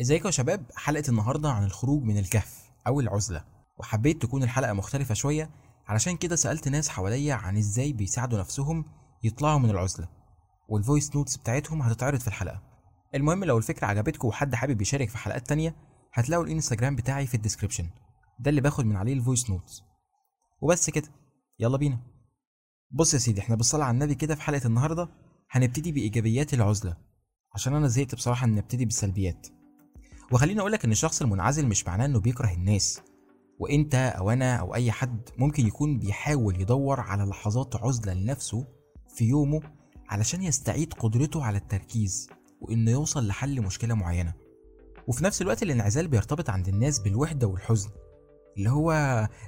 إزيكم يا شباب؟ حلقة النهاردة عن الخروج من الكهف أو العزلة. وحبيت تكون الحلقة مختلفة شوية علشان كده سألت ناس حواليا عن إزاي بيساعدوا نفسهم يطلعوا من العزلة وال voice notes بتاعتهم هتتعرض في الحلقة. المهم لو الفكرة عجبتكم وحد حابب يشارك في حلقات تانية هتلاقوا الإنستجرام بتاعي في ال description. ده اللي باخد من عليه ال voice notes وبس كده. يلا بينا. بص يا سيدي إحنا بالصلاة على النبي كده في حلقة النهاردة هنبتدي بإيجابيات العزلة. عشان أنا زهقت بصراحة إن نبتدي بالسلبيات. وخليني أقولك إن الشخص المنعزل مش معناه إنه بيكره الناس. وإنت أو أنا أو أي حد ممكن يكون بيحاول يدور على لحظات عزلة لنفسه في يومه علشان يستعيد قدرته على التركيز وإنه يوصل لحل مشكلة معينة. وفي نفس الوقت الانعزال بيرتبط عند الناس بالوحدة والحزن اللي هو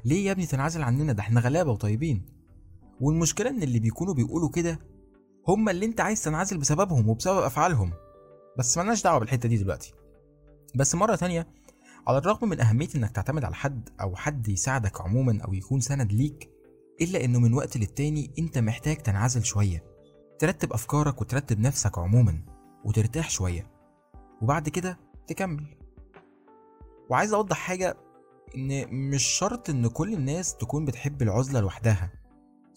ليه يا ابني تنعزل عننا؟ ده إحنا غلابة وطيبين. والمشكلة إن اللي بيكونوا بيقولوا كده هم اللي إنت عايز تنعزل بسببهم وبسبب أفعالهم. بس ملناش دعوة بالحتة دي دلوقتي. بس مرة تانية على الرغم من أهمية إنك تعتمد على حد أو حد يساعدك عموما أو يكون سند ليك إلا إنه من وقت للتاني أنت محتاج تنعزل شوية ترتب أفكارك وترتب نفسك عموما وترتاح شوية وبعد كده تكمل. وعايز أوضح حاجة إن مش شرط إن كل الناس تكون بتحب العزلة لوحدها.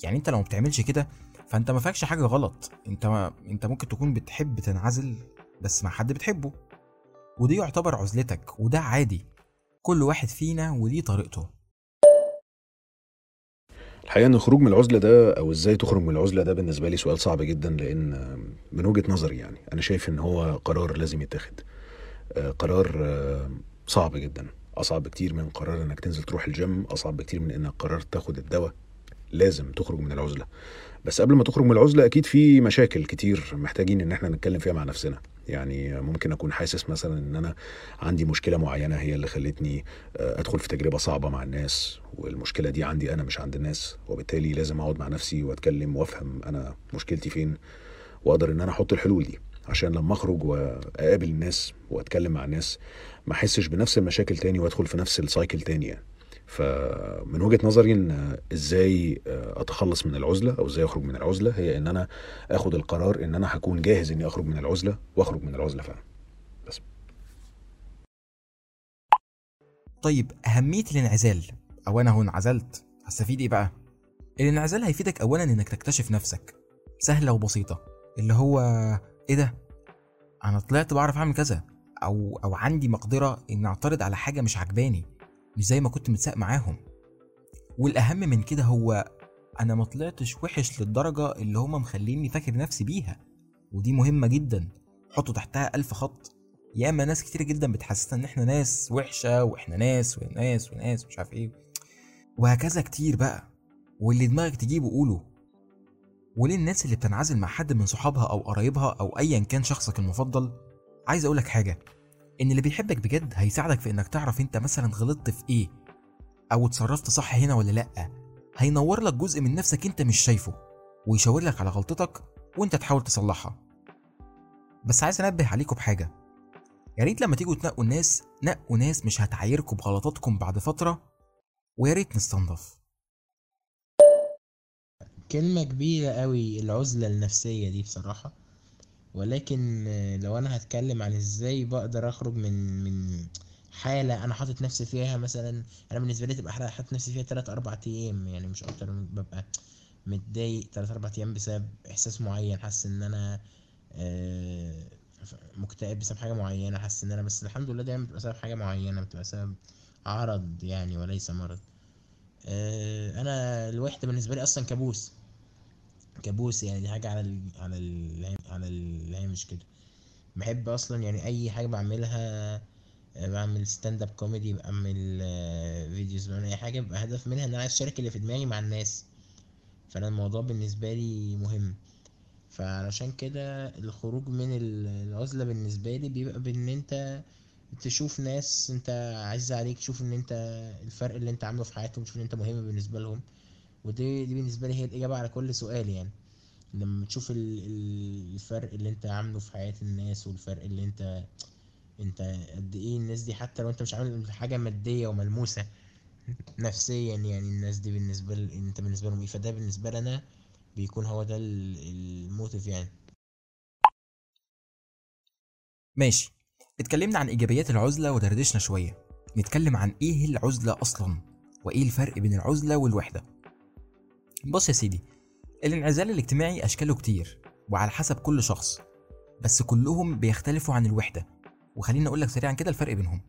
يعني أنت لو بتعملش كده فأنت ما حاجة غلط. أنت ما أنت ممكن تكون بتحب تنعزل بس مع حد بتحبه. ودي يعتبر عزلتك وده عادي. كل واحد فينا وليه طريقته. الحقيقة إن الخروج من العزلة ده أو إزاي تخرج من العزلة ده بالنسبة لي سؤال صعب جدا لأن من وجهة نظري يعني أنا شايف إن هو قرار لازم يتاخد. آه، قرار آه، صعب جدا. أصعب بكتير من قرار إنك تنزل تروح الجيم أصعب بكتير من إنك قررت تاخد الدواء. لازم تخرج من العزلة. بس قبل ما تخرج من العزلة أكيد في مشاكل كتير محتاجين إن إحنا نتكلم فيها مع نفسنا. يعني ممكن أكون حاسس مثلا إن أنا عندي مشكلة معينة هي اللي خلتني آه، أدخل في تجربة صعبة مع الناس والمشكلة دي عندي أنا مش عند الناس وبالتالي لازم أقعد مع نفسي وأتكلم وأفهم أنا مشكلتي فين وأقدر إن أنا أحط الحلول دي. عشان لما أخرج وأقابل الناس وأتكلم مع الناس ما أحسش بنفس المشاكل تاني وأدخل في نفس السايكل تاني يعني. فمن وجهة نظري إن إزاي أتخلص من العزلة أو إزاي أخرج من العزلة هي إن أنا آخد القرار إن أنا هكون جاهز إني أخرج من العزلة وأخرج من العزلة فعلا. بس. طيب أهمية الانعزال. أو أنا هو انعزلت. هستفيد إيه بقى؟ الانعزال هيفيدك أولا إنك تكتشف نفسك. سهلة وبسيطة. اللي هو إيه ده؟ أنا طلعت بعرف أعمل كذا. أو أو عندي مقدرة إن أعترض على حاجة مش عجباني مش زي ما كنت متساق معاهم. والأهم من كده هو أنا ما طلعتش وحش للدرجة اللي هما مخليني فاكر نفسي بيها ودي مهمة جدا. حطوا تحتها ألف خط. ياما ناس كتير جدا بتحسسنا إن إحنا ناس وحشة وإحنا ناس وناس وناس مش عارف إيه. وهكذا كتير بقى. واللي دماغك تجيبه قوله. وليه الناس اللي بتنعزل مع حد من صحابها أو قرايبها أو أيا كان شخصك المفضل؟ عايز أقولك حاجة. إن اللي بيحبك بجد هيساعدك في إنك تعرف أنت مثلا غلطت في إيه أو اتصرفت صح هنا ولا لأ. هينور لك جزء من نفسك أنت مش شايفه ويشاور لك على غلطتك وأنت تحاول تصلحها. بس عايز أنبه عليكم بحاجة. يا ريت لما تيجوا تنقوا الناس نقوا ناس مش هتعايركم بغلطاتكم بعد فترة ويا ريت نستنضف. كلمة كبيرة قوي العزلة النفسية دي بصراحة. ولكن لو أنا هتكلم عن إزاي بقدر أخرج من من حالة أنا حاطط نفسي فيها مثلا أنا بالنسبة لي تبقى حاطط نفسي فيها تلات أربع أيام يعني مش أكتر من- ببقى متضايق تلات أربع أيام بسبب إحساس معين حاسس إن أنا آه، مكتئب بسبب حاجة معينة حاسس إن أنا بس الحمد لله دايما بتبقى سبب حاجة معينة بتبقى سبب عرض يعني وليس مرض. آه، أنا الوحدة بالنسبة لي أصلا كابوس. كابوس يعني دي حاجة على ال على ال على الهامش كده. بحب أصلا يعني أي حاجة بعملها آه، بعمل stand up comedy بعمل آه، videos بعمل أي حاجة بيبقى هدف منها إن أنا عايز أشارك اللي في دماغي مع الناس. فأنا الموضوع بالنسبة لي مهم. فعلشان كده الخروج من ال- العزلة بالنسبة لي بيبقى بإن أنت تشوف ناس أنت عايز عليك تشوف إن أنت الفرق اللي أنت عامله في حياتهم تشوف إن أنت مهم بالنسبة لهم. ودي دي بالنسبة لي هي الإجابة على كل سؤال يعني. لما تشوف ال- ال- الفرق اللي أنت عامله في حياة الناس والفرق اللي أنت أنت قد إيه الناس دي حتى لو أنت مش عامل حاجة مادية وملموسة نفسيا يعني الناس دي بالنسبة ل... أنت بالنسبة لهم إيه؟ فده بالنسبة لنا بيكون هو ده ال- الموتيف يعني. ماشي. اتكلمنا عن إيجابيات العزلة ودردشنا شوية. نتكلم عن إيه العزلة أصلا؟ وإيه الفرق بين العزلة والوحدة؟ بص يا سيدي الانعزال الاجتماعي أشكاله كتير وعلى حسب كل شخص بس كلهم بيختلفوا عن الوحدة. وخليني أقول لك سريعا كده الفرق بينهم.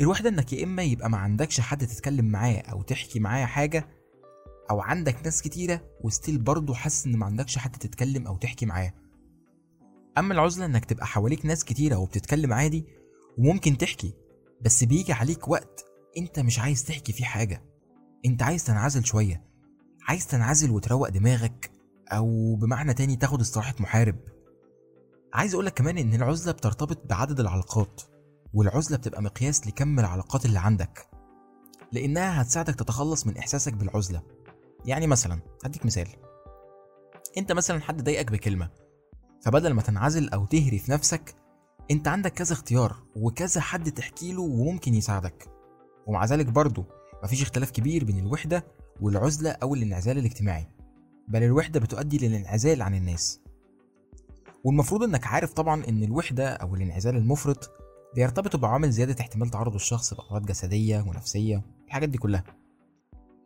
الوحدة إنك يا إما يبقى ما عندكش حد تتكلم معاه أو تحكي معاه حاجة أو عندك ناس كتيرة وستيل برضه حاسس إن ما عندكش حد تتكلم أو تحكي معاه. أما العزلة إنك تبقى حواليك ناس كتيرة وبتتكلم عادي وممكن تحكي بس بيجي عليك وقت أنت مش عايز تحكي فيه حاجة. أنت عايز تنعزل شوية. عايز تنعزل وتروق دماغك أو بمعنى تاني تاخد استراحة محارب. عايز أقولك كمان إن العزلة بترتبط بعدد العلاقات والعزلة بتبقى مقياس لكم العلاقات اللي عندك لإنها هتساعدك تتخلص من إحساسك بالعزلة. يعني مثلا هديك مثال. أنت مثلا حد ضايقك بكلمة فبدل ما تنعزل أو تهري في نفسك أنت عندك كذا اختيار وكذا حد تحكي له وممكن يساعدك. ومع ذلك برضه مفيش اختلاف كبير بين الوحدة والعزلة أو الانعزال الاجتماعي. بل الوحدة بتؤدي للانعزال عن الناس. والمفروض إنك عارف طبعا إن الوحدة أو الانعزال المفرط بيرتبطوا بعوامل زيادة احتمال تعرض الشخص لامراض جسدية ونفسية الحاجات دي كلها.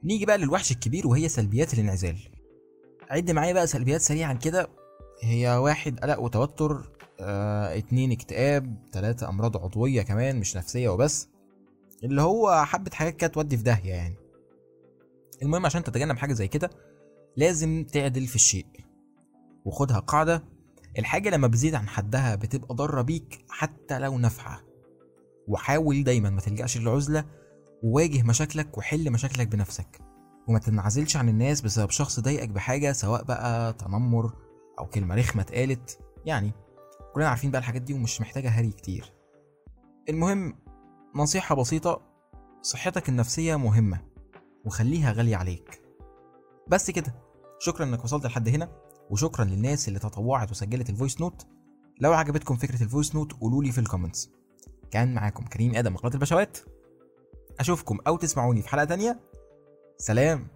نيجي بقى للوحش الكبير وهي سلبيات الانعزال. عد معايا بقى سلبيات سريعا كده. هي واحد قلق وتوتر آه، اتنين اكتئاب تلاتة أمراض عضوية كمان مش نفسية وبس. اللي هو حبة حاجات كده تودي في داهية يعني. المهم عشان تتجنب حاجة زي كده لازم تعدل في الشيء وخدها قاعدة. الحاجة لما بتزيد عن حدها بتبقى ضارة بيك حتى لو نافعة. وحاول دايما ما تلجأش للعزلة وواجه مشاكلك وحل مشاكلك بنفسك. وما تنعزلش عن الناس بسبب شخص ضايقك بحاجة سواء بقى تنمر أو كلمة رخمة اتقالت. يعني كلنا عارفين بقى الحاجات دي ومش محتاجة هري كتير. المهم نصيحة بسيطة صحتك النفسية مهمة. وخليها غالية عليك. بس كده. شكرا إنك وصلت لحد هنا وشكرا للناس اللي تطوعت وسجلت ال voice note لو عجبتكم فكرة ال voice note قولوا لي في ال comments كان معاكم كريم آدم مقالة البشوات. أشوفكم أو تسمعوني في حلقة تانية. سلام.